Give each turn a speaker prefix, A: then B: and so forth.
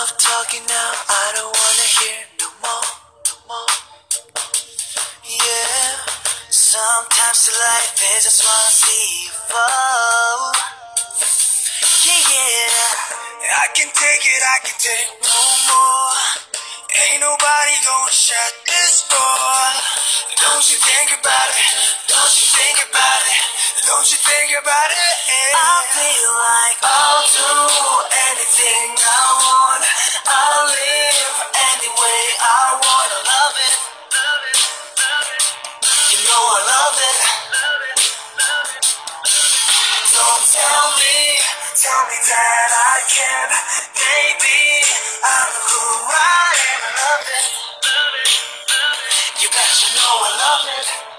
A: Enough talking now, I don't wanna hear no more, no more. Yeah, sometimes in life I just wanna see you fall. Yeah, yeah,
B: I can take it, I can take no more. Ain't nobody gonna shut this door. Don't you think about it? Don't you think about it? Don't you think about it?
A: I feel like I'll I wanna love it. Love it, love it. You know I love it. Love it, love it. Don't tell me, tell me that I can, baby. I'm who I am. I love it. Love it, love it. You bet you know I love it.